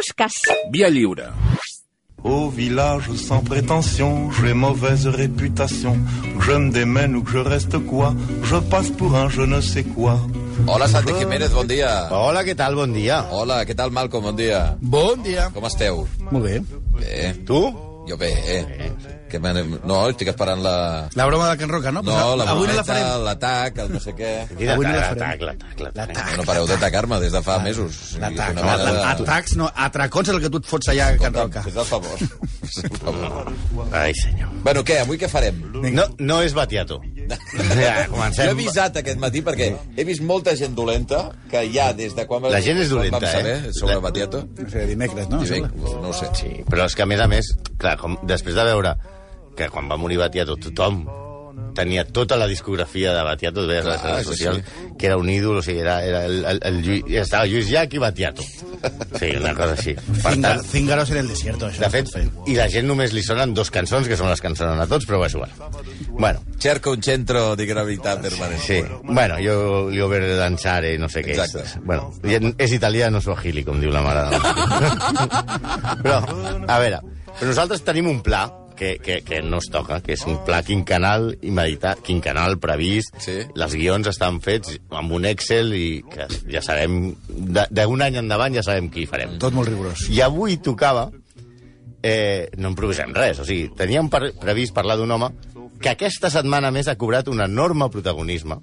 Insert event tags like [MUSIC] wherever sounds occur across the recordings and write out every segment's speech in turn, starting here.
fosques. Via lliure. Au village sans prétention, j'ai mauvaise réputation. Que je me démène ou que je reste quoi, je passe pour un je ne sais quoi. Hola, Santi Jiménez, bon dia. Hola, què tal? Bon dia. Hola, què tal, Malcom? Bon dia. Bon dia. Com esteu? Molt bé. Bé. Tu? Jo bé, eh? Que me... No, estic esperant la... La broma de Can Roca, no? No, la avui no la farem. l'atac, el no sé què... Mira, Avui no la l'atac, farem. l'atac, l'atac. L'atac. No pareu d'atacar-me des de fa mesos. O sigui, L'atac. No, de- Atacs, no. Atracons és el que tu et fots allà a Can Roca. Fes el favor. Fes el favor. Ai, senyor. Bueno, què? Avui què farem? No, no és Batiato. Ja, Jo comencem. he avisat aquest matí perquè he vist molta gent dolenta que ja des de quan... La gent és dolenta, vam saber eh? sobre La- Batiato. No sé, dimecres, no? I Sembla. no ho sé. Sí, però és que, a més a més, clar, com, després de veure que quan va morir Batiato tothom tenia tota la discografia de Batiato, veies a les redes socials, sí. que era un ídol, o sigui, era, era el, el, el, Lluís, estava Lluís Llach i Batiato. Sí, una cosa així. Per tant, Cíngaros en el desierto, això. de fet, i la gent només li sonen dos cançons, que són les que ens sonen a tots, però va igual. Bueno, Cerca un centro de gravitat permanent. sí. Bueno, jo li over danzare, no sé què Exacte. és. Bueno, és italià, no suahili, com diu la mare de la [LAUGHS] Però, a veure, però nosaltres tenim un pla que, que, que no es toca, que és un pla quincanal i meditat, quincanal previst. Sí. Les guions estan fets amb un Excel i que ja sabem, de- d'un any endavant ja sabem qui farem. Tot molt rigorós. I avui tocava... Eh, no improvisem res, o sigui, teníem per, previst parlar d'un home que aquesta setmana més ha cobrat un enorme protagonisme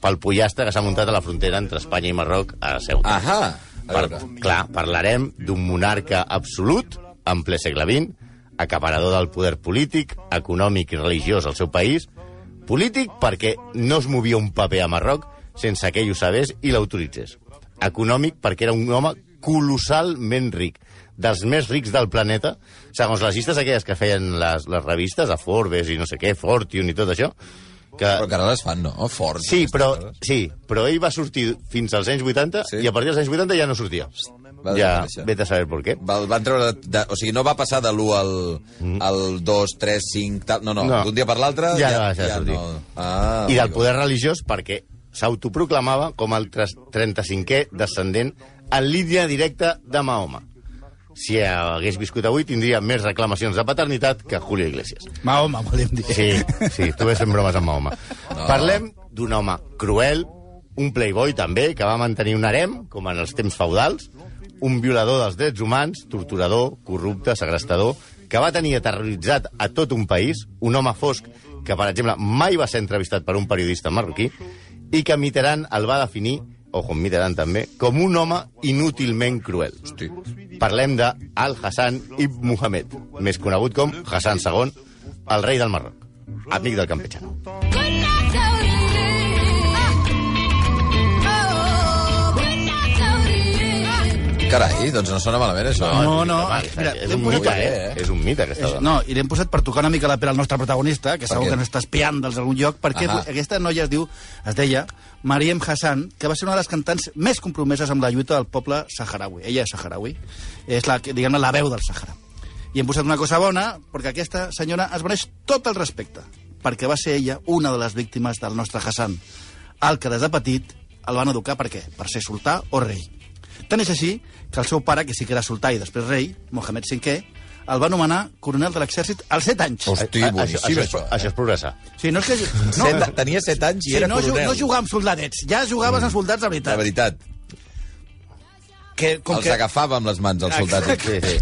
pel pollastre que s'ha muntat a la frontera entre Espanya i Marroc a Ceuta. Ahà. Per, clar, parlarem d'un monarca absolut, en ple segle XX, acaparador del poder polític, econòmic i religiós al seu país, polític perquè no es movia un paper a Marroc sense que ell ho sabés i l'autoritzés. Econòmic perquè era un home colossalment ric, dels més rics del planeta, segons les llistes aquelles que feien les, les revistes, a Forbes i no sé què, Fortune i tot això, que... Però encara les fan, no? Fort. Sí, però, sí, però ell va sortir fins als anys 80 Sí. i a partir dels anys 80 ja no sortia. Va ja, vete a saber per què. Va, van treure... De, o sigui, no va passar de l'1 al, al 2, 3, 5... Tal, no, no, Mm. No. d'un dia per l'altre... Ja no va deixar de sortir. no. Ah, I del poder religiós perquè s'autoproclamava com el tres- 35è descendent en línia directa de Mahoma. Si hagués viscut avui, tindria més reclamacions de paternitat que Julio Iglesias. Mahoma, volíem dir. Sí, sí, tu ves fent bromes amb Mahoma. No. Parlem d'un home cruel, un playboy també, que va mantenir un harem, com en els temps feudals, un violador dels drets humans, torturador, corrupte, segrestador, que va tenir aterroritzat a tot un país, un home fosc que, per exemple, mai va ser entrevistat per un periodista marroquí, i que Mitterrand el va definir, ojo, Mitterrand també, com un home inútilment cruel. Hosti. Parlem de Al-Hassan ibn Muhammad, més conegut com Hassan II, el rei del Marroc, amic del campechano. Carai, doncs no sona malament, això. No, no. Home, Mira, és un mite, eh? eh? És un mite, aquesta És, dona. no, i l'hem posat per tocar una mica la pell al nostre protagonista, que segur que no està espiant dels algun lloc, perquè Ahà. aquesta noia es diu, es deia Mariem Hassan, que va ser una de les cantants més compromeses amb la lluita del poble saharaui. Ella és saharaui, és la, que, diguem-ne, la veu del Sahara. I hem posat una cosa bona, perquè aquesta senyora es mereix tot el respecte, perquè va ser ella una de les víctimes del nostre Hassan, el que des de petit el van educar per què? Per ser sultà o rei. Tant és així que el seu pare, que sí que era sultà i després rei, Mohamed V, el va nomenar coronel de l'exèrcit als 7 anys. Hosti, A- boníssim, això, això. això, això és progressar. Sí, no és que... No, Set, tenia 7 anys i sí, era no, coronel. no jugar amb soldadets, ja jugaves amb soldats de veritat. veritat. Que, com Els que, agafava amb les mans, els soldats. Sí, sí.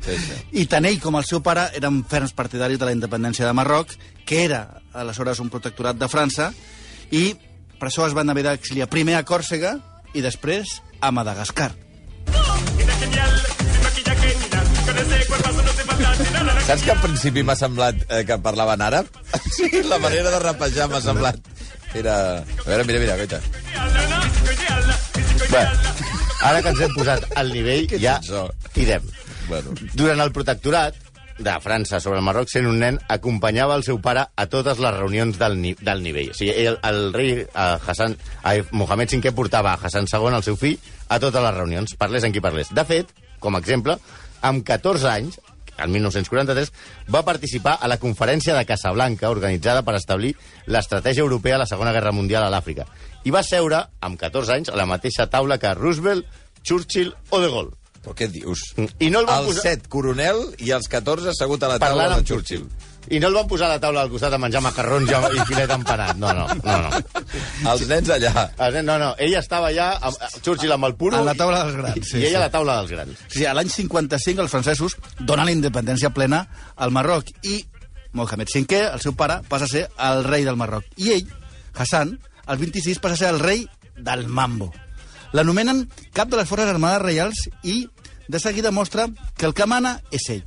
Sí, sí. I tant ell com el seu pare eren ferms partidaris de la independència de Marroc, que era aleshores un protectorat de França, i per això es van haver d'exiliar primer a Còrsega i després a Madagascar. Saps que al principi m'ha semblat eh, que parlaven àrab? [LAUGHS] Sí, la manera de rapejar m'ha semblat... Era... A veure, mira, mira, goita. Bé, ara que ens hem posat al nivell, ja tirem. Bueno. Durant el protectorat de França sobre el Marroc, sent un nen, acompanyava el seu pare a totes les reunions del, ni del nivell. O sigui, el, el rei eh, Hassan, eh, Mohamed V portava a Hassan II, el seu fill, a totes les reunions, parlés en qui parlés. De fet, com a exemple, amb 14 anys, el 1943, va participar a la conferència de Casablanca organitzada per establir l'estratègia europea a la Segona Guerra Mundial a l'Àfrica. I va seure, amb 14 anys, a la mateixa taula que Roosevelt, Churchill o De Gaulle. Però què dius? I no el van el posar- 7, coronel, i els 14 assegut a la taula Parlant de Churchill. I no el van posar a la taula al costat a menjar macarrons i, i filet empanat. No, no, no. no. Els nens allà. El nen- No, no, ell estava allà, amb, Churchill amb el puro... A la taula dels grans, I, sí, i ella sí. a la taula dels grans. Sí, a l'any 55 els francesos donen la independència plena al Marroc i Mohamed V, el seu pare, passa a ser el rei del Marroc. I ell, Hassan, al 26 passa a ser el rei del Mambo. L'anomenen cap de les forces armades reials i de seguida mostra que el que mana és ell.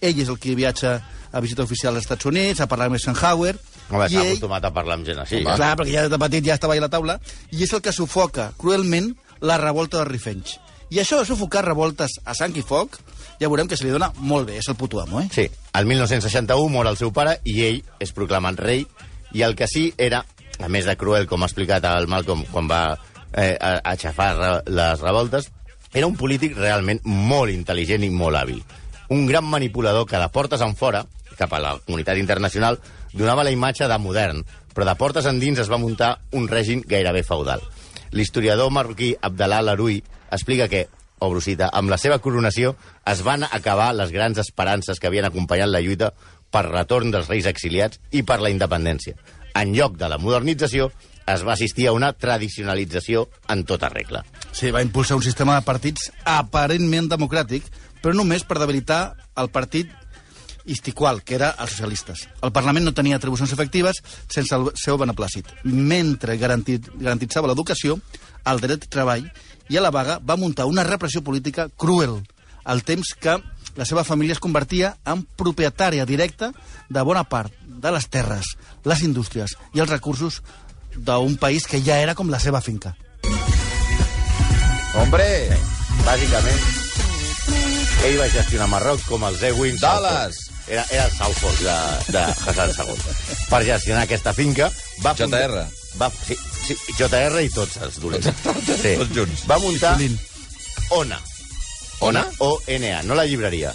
Ell és el que viatja a visita oficial als Estats Units, a parlar amb Eisenhower... Home, s'ha ell- acostumat a parlar amb gent així. Sí, clar, perquè ja de petit ja estava a la taula, i és el que sufoca cruelment la revolta dels rifenys. I això de sufocar revoltes a sang i foc, ja veurem que se li dona molt bé, és el puto amo, eh? Sí, el 1961 mor el seu pare i ell és proclamat rei, i el que sí era, a més de cruel, com ha explicat el Malcolm quan va eh, a- aixafar re- les revoltes, era un polític realment molt intel·ligent i molt hàbil. Un gran manipulador que de portes en fora, cap a la comunitat internacional, donava la imatge de modern, però de portes endins es va muntar un règim gairebé feudal. L'historiador marroquí Abdallah Laroui explica que, obro cita, amb la seva coronació es van acabar les grans esperances que havien acompanyat la lluita per retorn dels reis exiliats i per la independència. En lloc de la modernització, es va assistir a una tradicionalització en tota regla. Sí, va impulsar un sistema de partits aparentment democràtic, però només per debilitar el partit Istiqual, que era els socialistes. El Parlament no tenia atribucions efectives sense el seu beneplàcit. Mentre garantit, garantitzava l'educació, el dret de treball i a la vaga va muntar una repressió política cruel, al temps que la seva família es convertia en propietària directa de bona part de les terres, les indústries i els recursos d'un país que ja era com la seva finca. Hombre! Bàsicament, ell va gestionar Marroc com els Ewing Dallas! Era, era el Southport de, de Hassan II. Per gestionar aquesta finca... Va fundar- JR. Va, sí, sí, JR i tots els dolents. Sí. [LAUGHS] Tots junts. Va muntar. ONA. ONA? O-N-A, no la llibreria.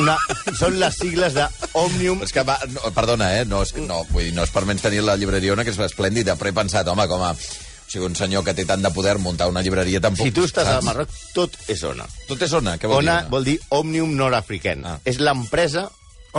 Una, són les sigles de Òmnium... És que va, no, perdona, eh? No és, que- no, vull dir, no és per menys tenir la llibreria Ona, que és esplèndida, però he pensat, home, com a... O sigui, un senyor que té tant de poder muntar una llibreria tampoc... Si tu estàs a? Marroc, tot és ONA. Tot és Ona, què vol ONA dir? Ona? vol dir Òmnium Nord-African. Ah. És l'empresa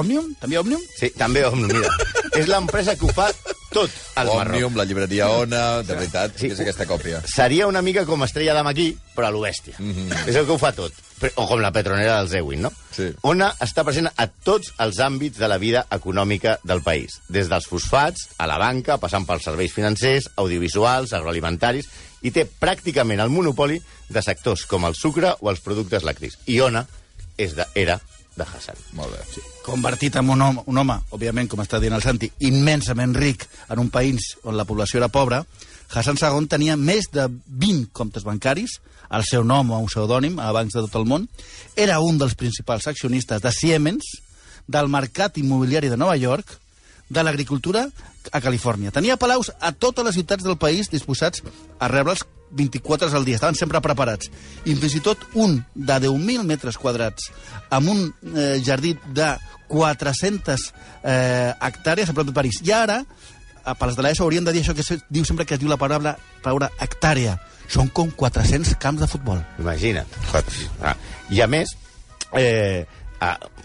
Òmnium? També Òmnium? Sí, també Òmnium, mira. [LAUGHS] és l'empresa que ho fa tot al Marroc. Òmnium, la llibreria Ona, de veritat, Sí. és aquesta còpia. Seria una mica com Estrella d'Am aquí, però a lo bèstia. Mm. -hmm. És el que ho fa tot. O com la petronera del Zewin, no? Sí. ONA està present a tots els àmbits de la vida econòmica del país. Des dels fosfats, a la banca, passant pels serveis financers, audiovisuals, agroalimentaris, i té pràcticament el monopoli de sectors com el sucre o els productes lactis. I ONA és de, era de Hassan. Molt bé. Sí. convertit en un home, un home, òbviament, com està dient el Santi, immensament ric en un país on la població era pobra, Hassan II tenia més de 20 comptes bancaris, el seu nom o un pseudònim a bancs de tot el món, era un dels principals accionistes de Siemens, del mercat immobiliari de Nova York, de l'agricultura a Califòrnia. Tenia palaus a totes les ciutats del país disposats a rebre'ls 24 hores al dia. Estaven sempre preparats. I fins i tot un de 10.000 metres quadrats amb un eh, jardí de 400 eh, hectàrees a prop de París. I ara, a pels de l'ESO haurien de dir això que se diu sempre que es diu la paraula, paraula hectàrea. Són com 400 camps de futbol. Imagina't. Ah, I a més, eh,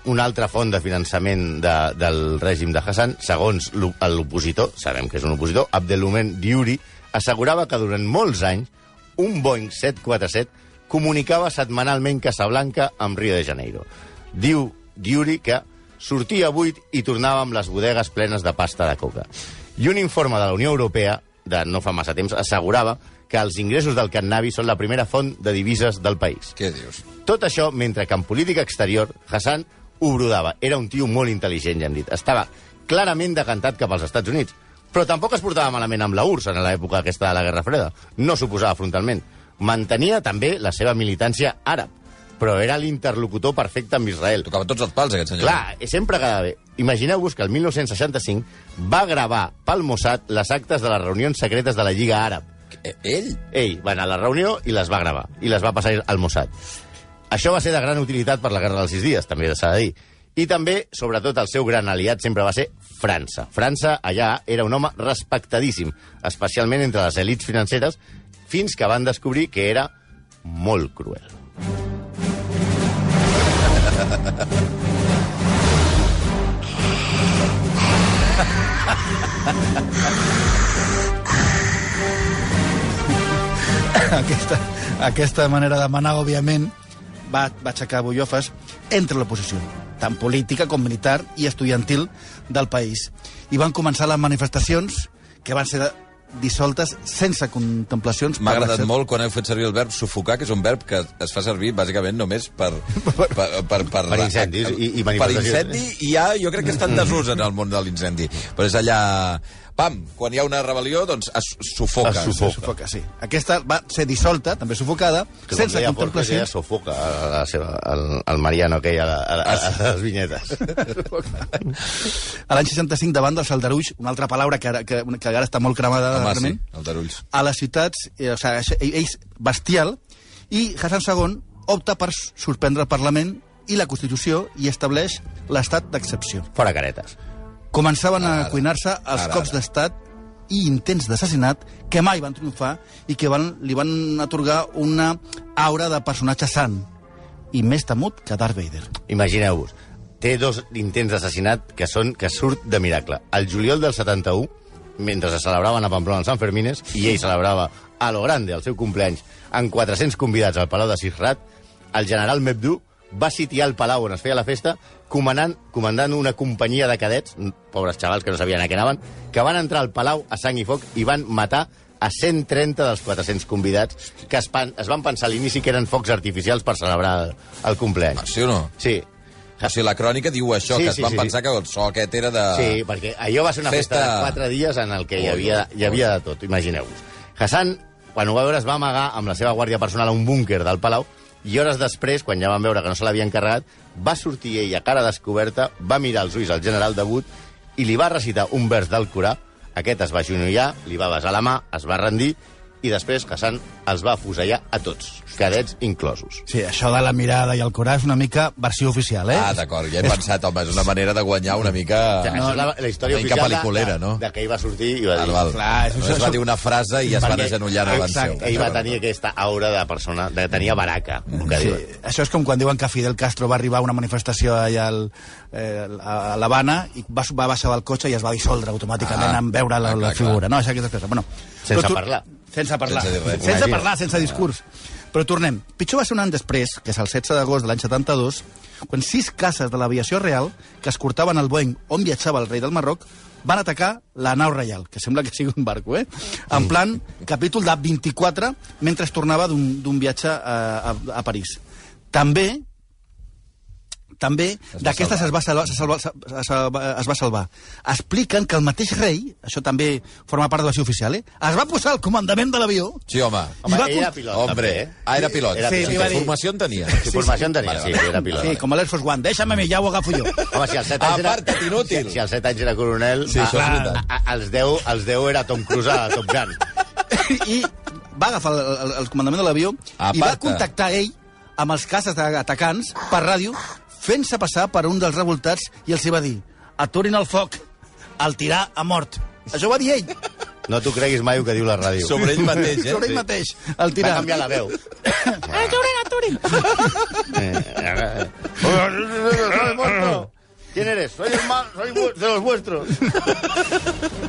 una altra font de finançament de, del règim de Hassan, segons l'o- l'opositor, sabem que és un opositor, Abdelumen Diuri, assegurava que durant molts anys un Boeing 747 comunicava setmanalment Casablanca amb Rio de Janeiro. Diu Diuri que sortia buit i tornava amb les bodegues plenes de pasta de coca. I un informe de la Unió Europea, de no fa massa temps, assegurava que els ingressos del cannabis són la primera font de divises del país. Què dius? Tot això mentre que en política exterior Hassan ho brodava. Era un tio molt intel·ligent, ja hem dit. Estava clarament decantat cap als Estats Units. Però tampoc es portava malament amb la URSS en l'època aquesta de la Guerra Freda. No s'oposava frontalment. Mantenia també la seva militància àrab, però era l'interlocutor perfecte amb Israel. Tocava tots els pals, aquest senyor. Clar, sempre quedava bé. Imagineu-vos que el 1965 va gravar pel Mossad les actes de les reunions secretes de la Lliga Àrab. Eh, Ell? Ell va anar a la reunió i les va gravar, i les va passar al Mossad. Això va ser de gran utilitat per la Guerra dels Sis Dies, també s'ha de dir. I també, sobretot, el seu gran aliat sempre va ser França. França, allà, era un home respectadíssim, especialment entre les elites financeres, fins que van descobrir que era molt cruel. aquesta, aquesta manera de manar, òbviament, va, va aixecar bullofes entre l'oposició, tant política com militar i estudiantil del país. I van començar les manifestacions que van ser dissoltes sense contemplacions. M'ha per agradat molt quan heu fet servir el verb sufocar, que és un verb que es fa servir bàsicament només per... [LAUGHS] Per, per, per, Per incendis i- i Per incendi i ja jo crec que està en desús en el món de l'incendi. Però és allà... Pam, quan hi ha una rebel·lió, doncs es sufoca. Es sufoca. Sufoca, sí. Aquesta va ser dissolta, també sufocada, Que sense Borges, ja sofoca a la seva, el, el Mariano aquell a, la, a, a, a, les vinyetes. [LAUGHS] A l'any 65, davant dels aldarulls, una altra paraula que ara, que, que ara està molt cremada Home, sí, darrerament, el d'Arulls. a les ciutats, eh, o sigui, ells bestial, i Hassan II opta per suspendre el Parlament i la Constitució i estableix l'estat d'excepció. Fora caretes. Començaven a Ara, cuinar-se els ara, cops d'estat i intents d'assassinat que mai van triomfar i que van, li van atorgar una aura de personatge sant i més temut que Darth Vader. Imagineu-vos, té dos intents d'assassinat que són que surt de miracle. El juliol del 71, mentre se celebraven a Pamplona els Sanfermines, i ell celebrava a lo grande el seu compleanys amb 400 convidats al Palau de Sisrat, el general Mebdú va sitiar el Palau on es feia la festa comandant, comandant una companyia de cadets, pobres xavals que no sabien a què anaven, que van entrar al Palau a sang i foc i van matar a 130 dels 400 convidats que es, pan, es van pensar a l'inici que eren focs artificials per celebrar el, el compleanys. Sí o no? Sí. O sigui, la crònica diu això, Sí, que es sí, van sí. pensar que el so aquest era de... Sí, perquè allò va ser una festa, Festa- de quatre dies en el que hi havia, hi havia de tot, imagineu-vos. Hassan, quan ho va veure, es va amagar amb la seva guàrdia personal a un búnquer del Palau i hores després, quan ja van veure que no se l'havien carregat, va sortir ell a cara descoberta, va mirar els ulls al general Debut i li va recitar un vers del Corà. Aquest es va agenollar, li va besar la mà, es va rendir i després Hassan els va afusellar a tots, cadets inclosos. Sí, això de la mirada i el Corà és una mica versió oficial, eh? Ah, d'acord, ja he pensat, home, és una manera de guanyar una mica... No, això és la, la història una mica oficial pel·liculera, de, no? de, de que ell va sortir i va dir... val. Clar, això- Només això- va dir una frase i es van Perquè- agenollar davant seu. Exacte, ell va tenir aquesta aura de persona, de tenia baraca, que Sí, diuen. això és com quan diuen que Fidel Castro va arribar a una manifestació allà al, eh, a l'Havana i va, va baixar del cotxe i es va dissoldre automàticament Ah, en veure la, clar, la clar, figura. No, això aquesta cosa. Bueno, Sense però parlar. Sense parlar. Sense res. Sense parlar, sense discurs. Però tornem. Pitjor va ser un any després, que és el 16 d'agost de l'any 72, quan sis cases de l'aviació real que escortaven el Boeing on viatjava el rei del Marroc van atacar la nau reial, que sembla que sigui un barco, eh? En plan capítol de 24, mentre es tornava d'un d'un viatge a, a, a París. També també d'aquestes es va salvar, se salva, se, se, es va salvar. Expliquen que el mateix rei, això també forma part de la versió oficial, eh? es va posar al comandament de l'avió Sí, home. Home, va ell era pilot, Hombre, eh? ah, era pilot. Era Sí, pilot. va dir- Formació en tenia. Sí, formació en tenia, sí, era pilot. Sí, com a l'Air Force One, deixa'm a mi, ja ho agafo jo. Home, si als 7 anys era... Aparta't, inútil. Si, si als 7 anys era coronel... Sí, això és a- veritat. a- a- als 10, als 10 era Tom Cruise a Top Gun. [LAUGHS] I va agafar el, el, el comandament de l'avió i va contactar ell amb els cases d'atacants per ràdio, fent-se passar per un dels revoltats i els hi va dir aturin el foc, el tirar a mort. Això ho va dir ell, No t'ho creguis mai el que diu la ràdio. Sobre ell mateix, eh? sobre ell mateix, el Va tirar. canviar la veu. [LAUGHS] Aturin, aturin! ¿Quién eres? Soy el mal, soy de los vuestros.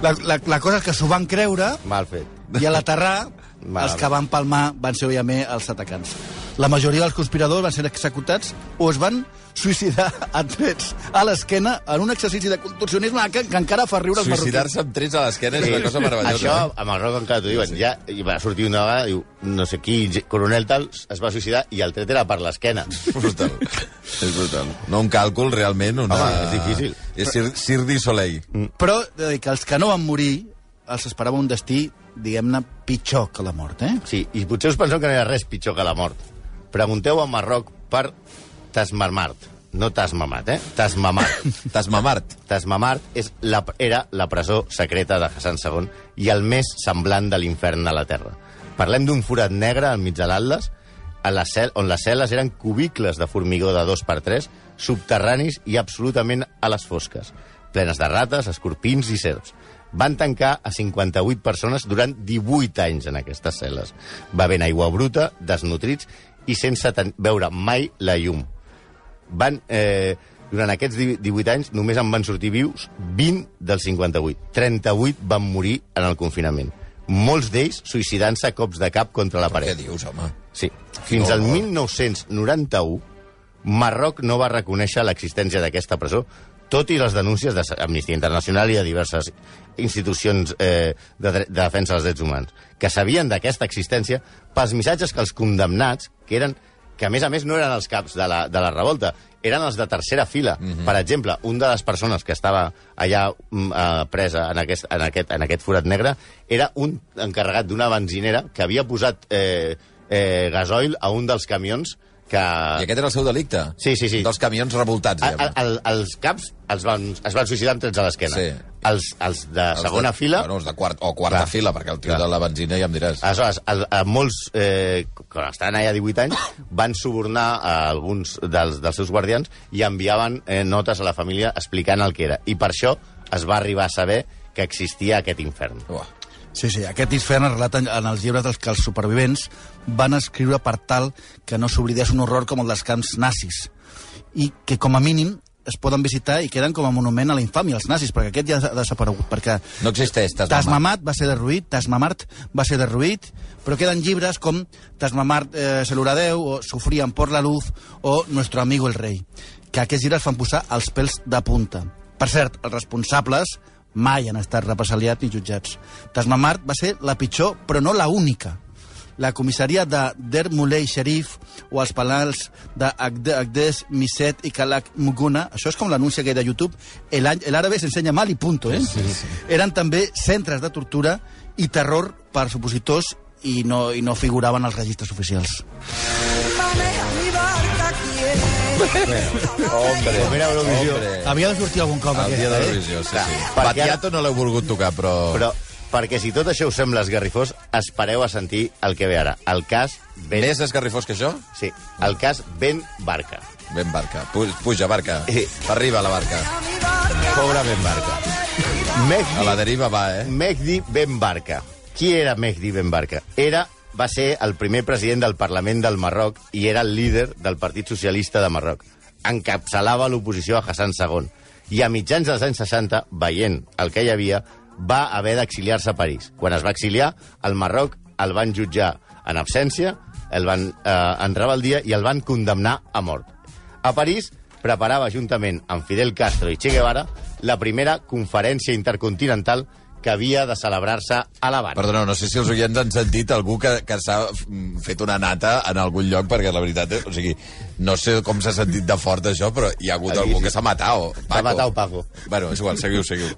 La, la, la cosa és que s'ho van creure Mal fet. i a l'aterrar els que van palmar van ser, òbviament, els atacants. La majoria dels conspiradors van ser executats o es van suïcidar [LAUGHS] a trets a l'esquena en un exercici de contorsionisme que, que encara fa riure els marroquins. Suïcidar-se amb trets a l'esquena és una cosa meravellosa. Això, eh? amb el rock encara t'ho diuen. Ja i va sortir una vegada, diu, no sé qui, coronel tal, es va suïcidar i el tret era per l'esquena. [LAUGHS] brutal. [LAUGHS] és brutal. No un càlcul, realment. Una... Home, és difícil. És Sir, Sir di Soleil. Però he de dir que els que no van morir els esperava un destí, diguem-ne, pitjor que la mort, eh? Sí, i potser us penseu que no hi ha res pitjor que la mort. Pregunteu a Marroc per Tasmarmart. No Tasmamat, eh? Tasmamart. [LAUGHS] T'has mamart. Tasmamart és la, era la presó secreta de Hassan II i el més semblant de l'infern a la Terra. Parlem d'un forat negre al mig de l'Atlas, a la cel, on les cel·les eren cubicles de formigó de 2x3, subterranis i absolutament a les fosques, plenes de rates, escorpins i serps. Van tancar a 58 persones durant 18 anys en aquestes cel·les, bevent aigua bruta, desnutrits i sense veure mai la llum Van, eh, durant aquests di- 18 anys només en van sortir vius 20 dels 58. 38 van morir en el confinament. Molts d'ells suïcidant-se a cops de cap contra la Què paret. dius, home? Sí. Fins al horror. 1991, Marroc no va reconèixer l'existència d'aquesta presó, tot i les denúncies d'Amnistia Internacional i de diverses institucions eh, de, de defensa dels drets humans, que sabien d'aquesta existència pels missatges que els condemnats, que eren que a més a més no eren els caps de la, de la revolta, eren els de tercera fila. Mm -hmm. Per exemple, un de les persones que estava allà eh, presa en aquest, en, aquest, en aquest forat negre era un encarregat d'una benzinera que havia posat eh, eh, gasoil a un dels camions que... I aquest era el seu delicte? Sí, sí, sí. Dels camions revoltats, A, diguem. a, el, els caps els van, es van suïcidar amb trets a l'esquena. Sí. Els, els de Els segona de, fila... Bueno, els de quart, o quarta Clar. fila, perquè el tio Clar. de la benzina ja em diràs. Aleshores, el, a molts, eh, quan estaven allà 18 anys, van subornar a alguns dels, dels seus guardians i enviaven eh, notes a la família explicant el que era. I per això es va arribar a saber que existia aquest infern. Uah. Sí, sí, aquest infern es relata en, els llibres dels que els supervivents van escriure per tal que no s'oblidés un horror com el dels camps nazis i que com a mínim es poden visitar i queden com a monument a la infàmia, els nazis, perquè aquest ja ha desaparegut, perquè No existeix, Tasmamat. Tasmamat va ser derruït, Tasmamart va ser derruït, però queden llibres com Tasmamart eh, se l'oradeu, o Sufrían por la luz, o Nuestro amigo el rei, que aquests llibres fan posar els pèls de punta. Per cert, els responsables mai han estat represaliats ni jutjats. Tasmamart va ser la pitjor, però no la única. La comissaria de Der Muley Sherif o els penals de Agde- Agdes, Miset i Kalak Muguna, això és com l'anunci aquell de YouTube, el, any- el árabe s'ensenya mal i punto, eh? Sí, sí. Eren també centres de tortura i terror per supositors i no, i no figuraven als registres oficials. quiere. Hombre, Primera Eurovisió. hombre. Havia de sortir algun cop El dia de eh? l'Eurovisió, sí, Clar, sí. perquè Batiato no l'heu volgut tocar, però... Però, perquè si tot això us sembla esgarrifós, espereu a sentir el que ve ara. El cas Ben... Més esgarrifós que això? Sí, el cas Ben Barca. Ben barca. Pu- Puja, barca. Eh. Arriba la barca. Pobre Ben Barca. A Mehdi, la deriva va, eh? Mehdi Ben Barca. Qui era Mehdi Ben Barca? Era, va ser el primer president del Parlament del Marroc i era el líder del Partit Socialista de Marroc. Encapçalava l'oposició a Hassan II. I a mitjans dels anys 60, veient el que hi havia, va haver d'exiliar-se a París. Quan es va exiliar, al Marroc el van jutjar en absència, el van eh, en rebeldia i el van condemnar a mort. A París preparava, juntament amb Fidel Castro i Che Guevara, la primera conferència intercontinental que havia de celebrar-se a l'Havana. Perdoneu, no sé si els oients han sentit algú que, que s'ha mm, fet una nata en algun lloc, perquè la veritat, és, o sigui, no sé com s'ha sentit de fort això, però hi ha hagut Aquí algú sí. que s'ha matat. S'ha matat Paco. Bueno, és igual, seguiu, seguiu.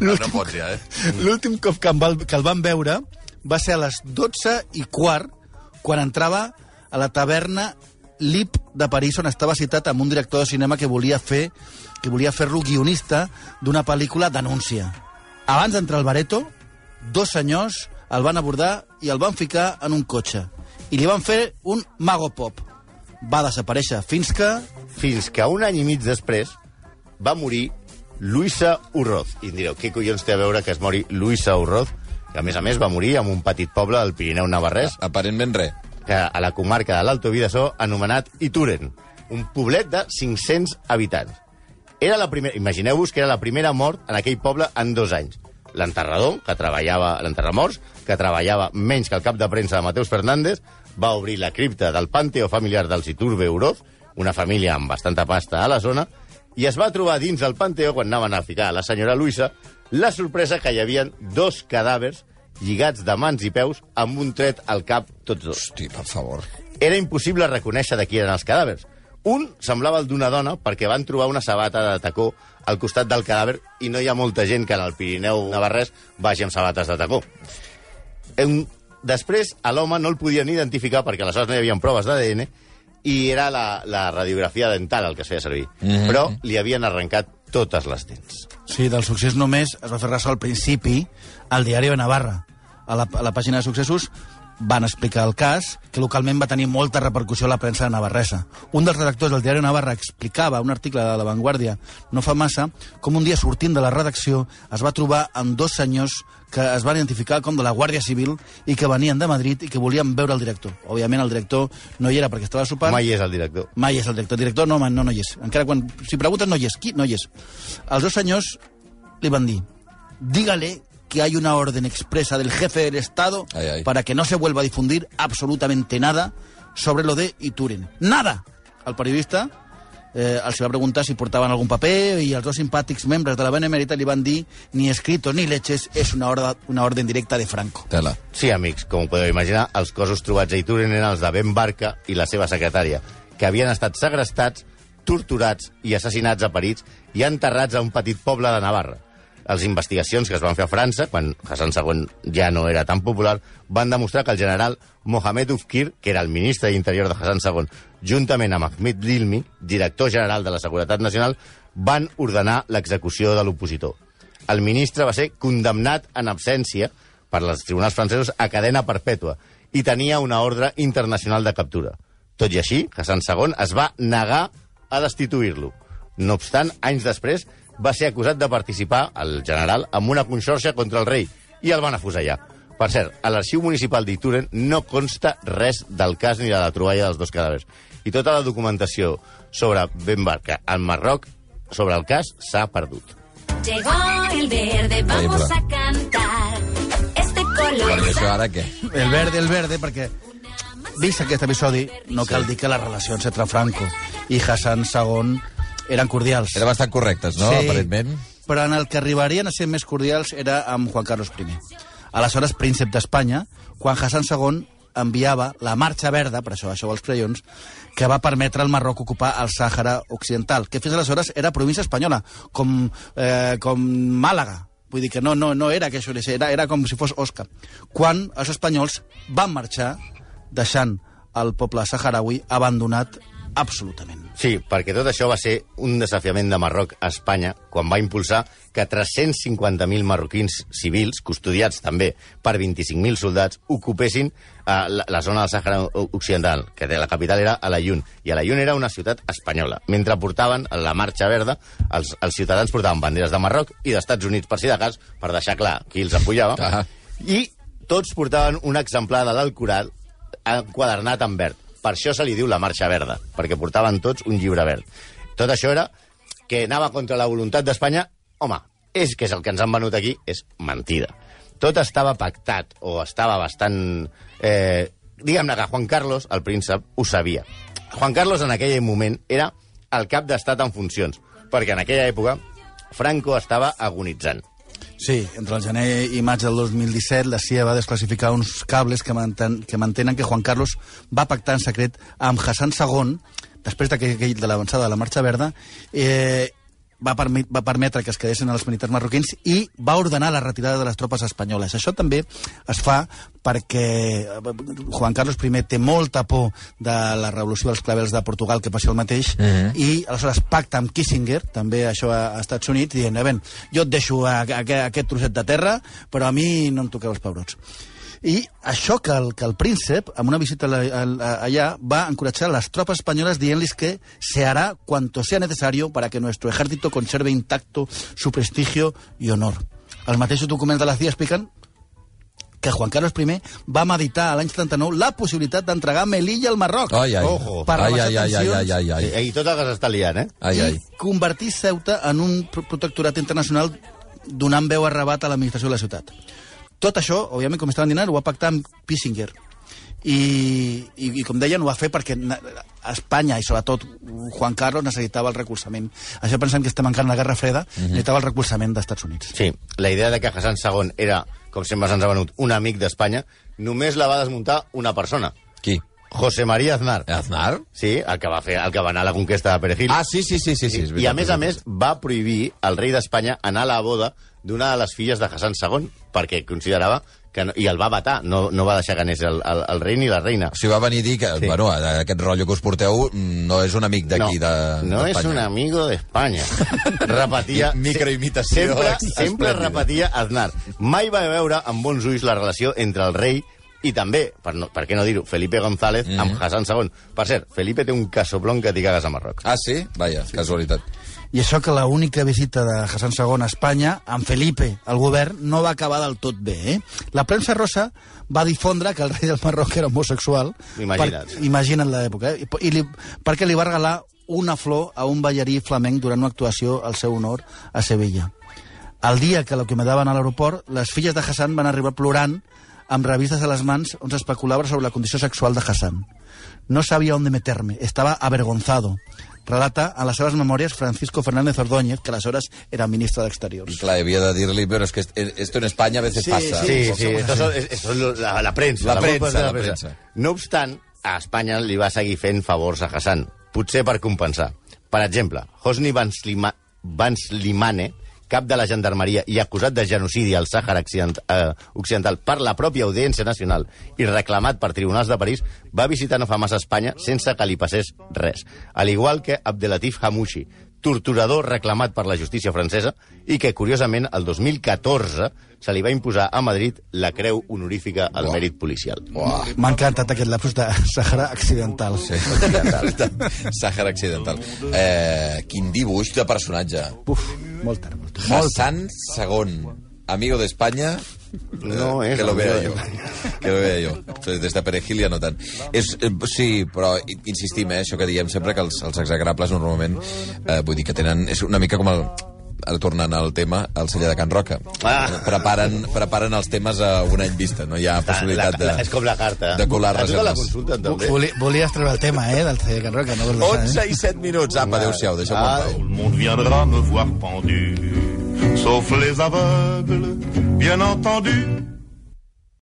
No, no pots ja, eh? L'últim cop que, va, que el van veure va ser a les 12 i quart, quan entrava a la taverna Lip de París, on estava citat amb un director de cinema que volia fer que volia fer-lo guionista d'una pel·lícula d'anúncia. Abans d'entrar al Bareto, dos senyors el van abordar i el van ficar en un cotxe. I li van fer un mago pop. Va desaparèixer fins que... Fins que un any i mig després va morir Luisa Urroz. I em direu, què collons té a veure que es mori Luisa Urroz, que a més a més va morir en un petit poble del Pirineu Navarrès, Aparentment res. que a la comarca de l'Alto Vidassó, anomenat Ituren, un poblet de 500 habitants. Era la primera, imagineu-vos que era la primera mort en aquell poble en dos anys. L'enterrador, que treballava, l'enterramorts, que treballava menys que el cap de premsa de Mateus Fernández, va obrir la cripta del Panteo familiar dels Iturbe Uroz, una família amb bastanta pasta a la zona, i es va trobar dins del Panteo, quan anaven a ficar a la senyora Luisa, la sorpresa que hi havia dos cadàvers lligats de mans i peus amb un tret al cap tots dos. Hosti, per favor. Era impossible reconèixer de qui eren els cadàvers. Un semblava el d'una dona perquè van trobar una sabata de tacó al costat del cadàver i no hi ha molta gent que en el Pirineu Navarrès vagi amb sabates de tacó. En... Després, a l'home no el podien identificar perquè aleshores no hi havia proves d'ADN i era la, la radiografia dental el que es feia servir. Mm -hmm. Però li havien arrencat totes les dents. Sí, del succés només es va fer ressò al principi al diari de Navarra, a la, a la pàgina de successos, van explicar el cas, que localment va tenir molta repercussió a la premsa navarresa. Un dels redactors del diari Navarra explicava un article de La Vanguardia no fa massa com un dia sortint de la redacció es va trobar amb dos senyors que es van identificar com de la Guàrdia Civil i que venien de Madrid i que volien veure el director. Òbviament el director no hi era perquè estava sopant. Mai és el director. Mai és el director. El director no, no, no hi és. Encara quan... Si pregunten no hi és. Qui? No hi és. Els dos senyors li van dir dígale que hay una orden expresa del jefe del Estado Ay, ay. para que no se vuelva a difundir absolutamente nada sobre lo de Ituren. ¡Nada! El periodista eh, els va preguntar si portaven algun paper i els dos simpàtics membres de la Benemèrita li van dir ni escrito ni leches, és una, orda, una orden directa de Franco. Tela. Sí, amics, com podeu imaginar, els cossos trobats a Ituren eren els de Ben Barca i la seva secretària, que havien estat segrestats, torturats i assassinats a París i enterrats a un petit poble de Navarra. Les investigacions que es van fer a França, quan Hassan II ja no era tan popular, van demostrar que el general Mohamed Ufkir, que era el ministre d'Interior de Hassan II, juntament amb Ahmed Dilmi, director general de la Seguretat Nacional, van ordenar l'execució de l'opositor. El ministre va ser condemnat en absència per als tribunals francesos a cadena perpètua i tenia una ordre internacional de captura. Tot i així, Hassan II es va negar a destituir-lo. No obstant, anys després, va ser acusat de participar, el general, en una conxorxa contra el rei i el van afusellar. Per cert, a l'arxiu municipal d'Ituren no consta res del cas ni de la troballa dels dos cadàvers. I tota la documentació sobre Ben Barca al Marroc sobre el cas s'ha perdut. Llegó el verde, vamos a cantar. Este color. això ara què? El verde, el verde, perquè vist aquest episodi, no cal dir que les relacions entre Franco i Hassan II eren cordials. Eren bastant correctes, no? Aparentment. Però en el que arribarien a ser més cordials era amb Juan Carlos I. Aleshores, príncep d'Espanya, quan Hassan II enviava la Marxa Verda, per això això dels crayons, que va permetre al Marroc ocupar el Sàhara Occidental, que fins aleshores era província espanyola, com, eh, com Màlaga. Vull dir que no, no, no era que això era, era com si fos Osca. Quan els espanyols van marxar deixant el poble saharaui abandonat absolutament. Sí, perquè tot això va ser un desafiament de Marroc a Espanya quan va impulsar que 350.000 marroquins civils, custodiats també per 25.000 soldats, ocupessin eh, la, la zona del Sàhara Occidental, que de la capital era Alayun. I Alayun era una ciutat espanyola. Mentre portaven la marxa verda, els, els ciutadans portaven banderes de Marroc i d'Estats Units, per si de cas, per deixar clar qui els apoyava. Ah. I tots portaven un exemplar de l'Alcorà enquadernat en verd. Per això se li diu la marxa verda, perquè portaven tots un llibre verd. Tot això era que anava contra la voluntat d'Espanya. Home, és que és el que ens han venut aquí, és mentida. Tot estava pactat, o estava bastant... Eh, Diguem-ne que Juan Carlos, el príncep, ho sabia. Juan Carlos en aquell moment era el cap d'estat en funcions, perquè en aquella època Franco estava agonitzant. Sí, entre el gener i maig del 2017 la CIA va desclassificar uns cables que, manten, que mantenen que Juan Carlos va pactar en secret amb Hassan II, després d'aquell de l'avançada de la Marxa Verda, eh, va, permi va permetre que es quedessin els militars marroquins i va ordenar la retirada de les tropes espanyoles. Això també es fa perquè eh, Juan Carlos I té molta por de la revolució dels clavels de Portugal, que passi el mateix, Mhm. i aleshores pacta amb Kissinger, també això a, a Estats Units, dient, "Eh, ben, jo et deixo a, a, a aquest trosset de terra, però a mi no em toqueu els pebrots. I això que el, que el príncep, amb una visita a la- a- allà, va encoratjar a las tropas españolas dient-les que se hará cuanto sea necesario para que nuestro ejército conserve intacto su prestigio y honor. Els mateixos documents de la CIA expliquen que Juan Carlos I va meditar a l'any 79 la possibilitat d'entregar Melilla al Marroc. Ai, ai. Ojo. Per ai, rebaixar ai, ai, ai, tensions. ai, ai, ai. I, I tot el que s'està liant, eh? Ai, ai. i convertir Ceuta en un pro- protectorat internacional donant veu a rebat a l'administració de la ciutat. Tot això, òbviament, com estaven dinant, ho va pactar amb Kissinger. I, i, i com deien, ho va fer perquè na- Espanya, i sobretot Juan Carlos, necessitava el recolzament. Això pensant que estem encara en la Guerra Freda, necessitava el recolzament d'Estats Units. Sí, la idea de que Hassan II era, com sempre se'ns ha venut, un amic d'Espanya, només la va desmuntar una persona, Qui? José María Aznar. Aznar? Sí, el que va fer, el que va anar a la conquesta de Perejil. Ah, sí, sí, sí, sí. sí és I a més és a més va prohibir al rei d'Espanya anar a la boda d'una de les filles de Hassan II, perquè considerava que no, i el va matar, no, no va deixar que anés el, el, el rei ni la reina. O sigui, va venir a dir que, Sí. bueno, aquest rotllo que us porteu no és un amic d'aquí, no, de no és un amigo d'Espanya. [LAUGHS] repetia... Mi- microimitació Sempre, sempre repetia Aznar. Mai va veure amb bons ulls la relació entre el rei I també, per, no, per què no dir-ho, Felipe González mm. amb Hassan II. Per cert, Felipe té un casoplón que t'hi cagues a Marroc. Ah, sí? Vaja, sí. casualitat. I això que la única visita de Hassan II a Espanya, amb Felipe, al govern, no va acabar del tot bé. Eh? La premsa rosa va difondre que el rei del Marroc era homosexual. Imagina't. Per, imagina't l'època. Eh? I, i li, perquè li va regalar una flor a un ballarí flamenc durant una actuació al seu honor a Sevilla. El dia que l'acomiadaven a l'aeroport, les filles de Hassan van arribar plorant amb revistes a les mans on s'especulava sobre la condició sexual de Hassan. No sabia on meterme, estava avergonzado. Relata a les seves memòries Francisco Fernández Ordóñez, que aleshores era ministre I d'Exteriors. clar, havia de dir-li, però és que est- esto en España a veces Sí, pasa. Sí, sí, esto son, esto son la, la premsa. La culpa premsa, de la premsa. No obstant, a Espanya li va seguir fent favors a Hassan, potser per compensar. Per exemple, Hosni Banslima, Banslimane, cap de la gendarmeria i acusat de genocidi al Sàhara Occident, eh, Occidental per la pròpia Audiència Nacional i reclamat per tribunals de París, va visitar no fa massa Espanya sense que li passés res. Al igual que Abdelatif Hamouchi, torturador reclamat per la justícia francesa i que, curiosament, el 2014 se li va imposar a Madrid la creu honorífica al Uah. mèrit policial. M'ha encantat aquest lapsus de Sàhara Accidental. Sí, [LAUGHS] Sàhara Accidental. Eh, quin dibuix de personatge. Uf, molt tard, molt tard. Molt tard. Hassan II, amigo de España. No eh, és que lo vea yo. [LAUGHS] Que lo vea yo. Des de Perejil ja no tant. És, eh, sí, però insistim, eh, això que diem sempre, que els, els exagrables normalment, eh, vull dir que tenen... És una mica com el tornant al tema, el celler de Can Roca. Ah. Preparen, preparen els temes a un any vista, no hi ha possibilitat de... La, la, és com la carta. de colar A la consulta, també. Voli, volies treure el tema, eh, del celler de Can Roca, no vols deixar, 11 eh? i 7 minuts. Apa, adéu-siau, deixeu-me en Ah, pau. Tout le monde viendra me voir pendu, sauf les aveugles, bien entendu.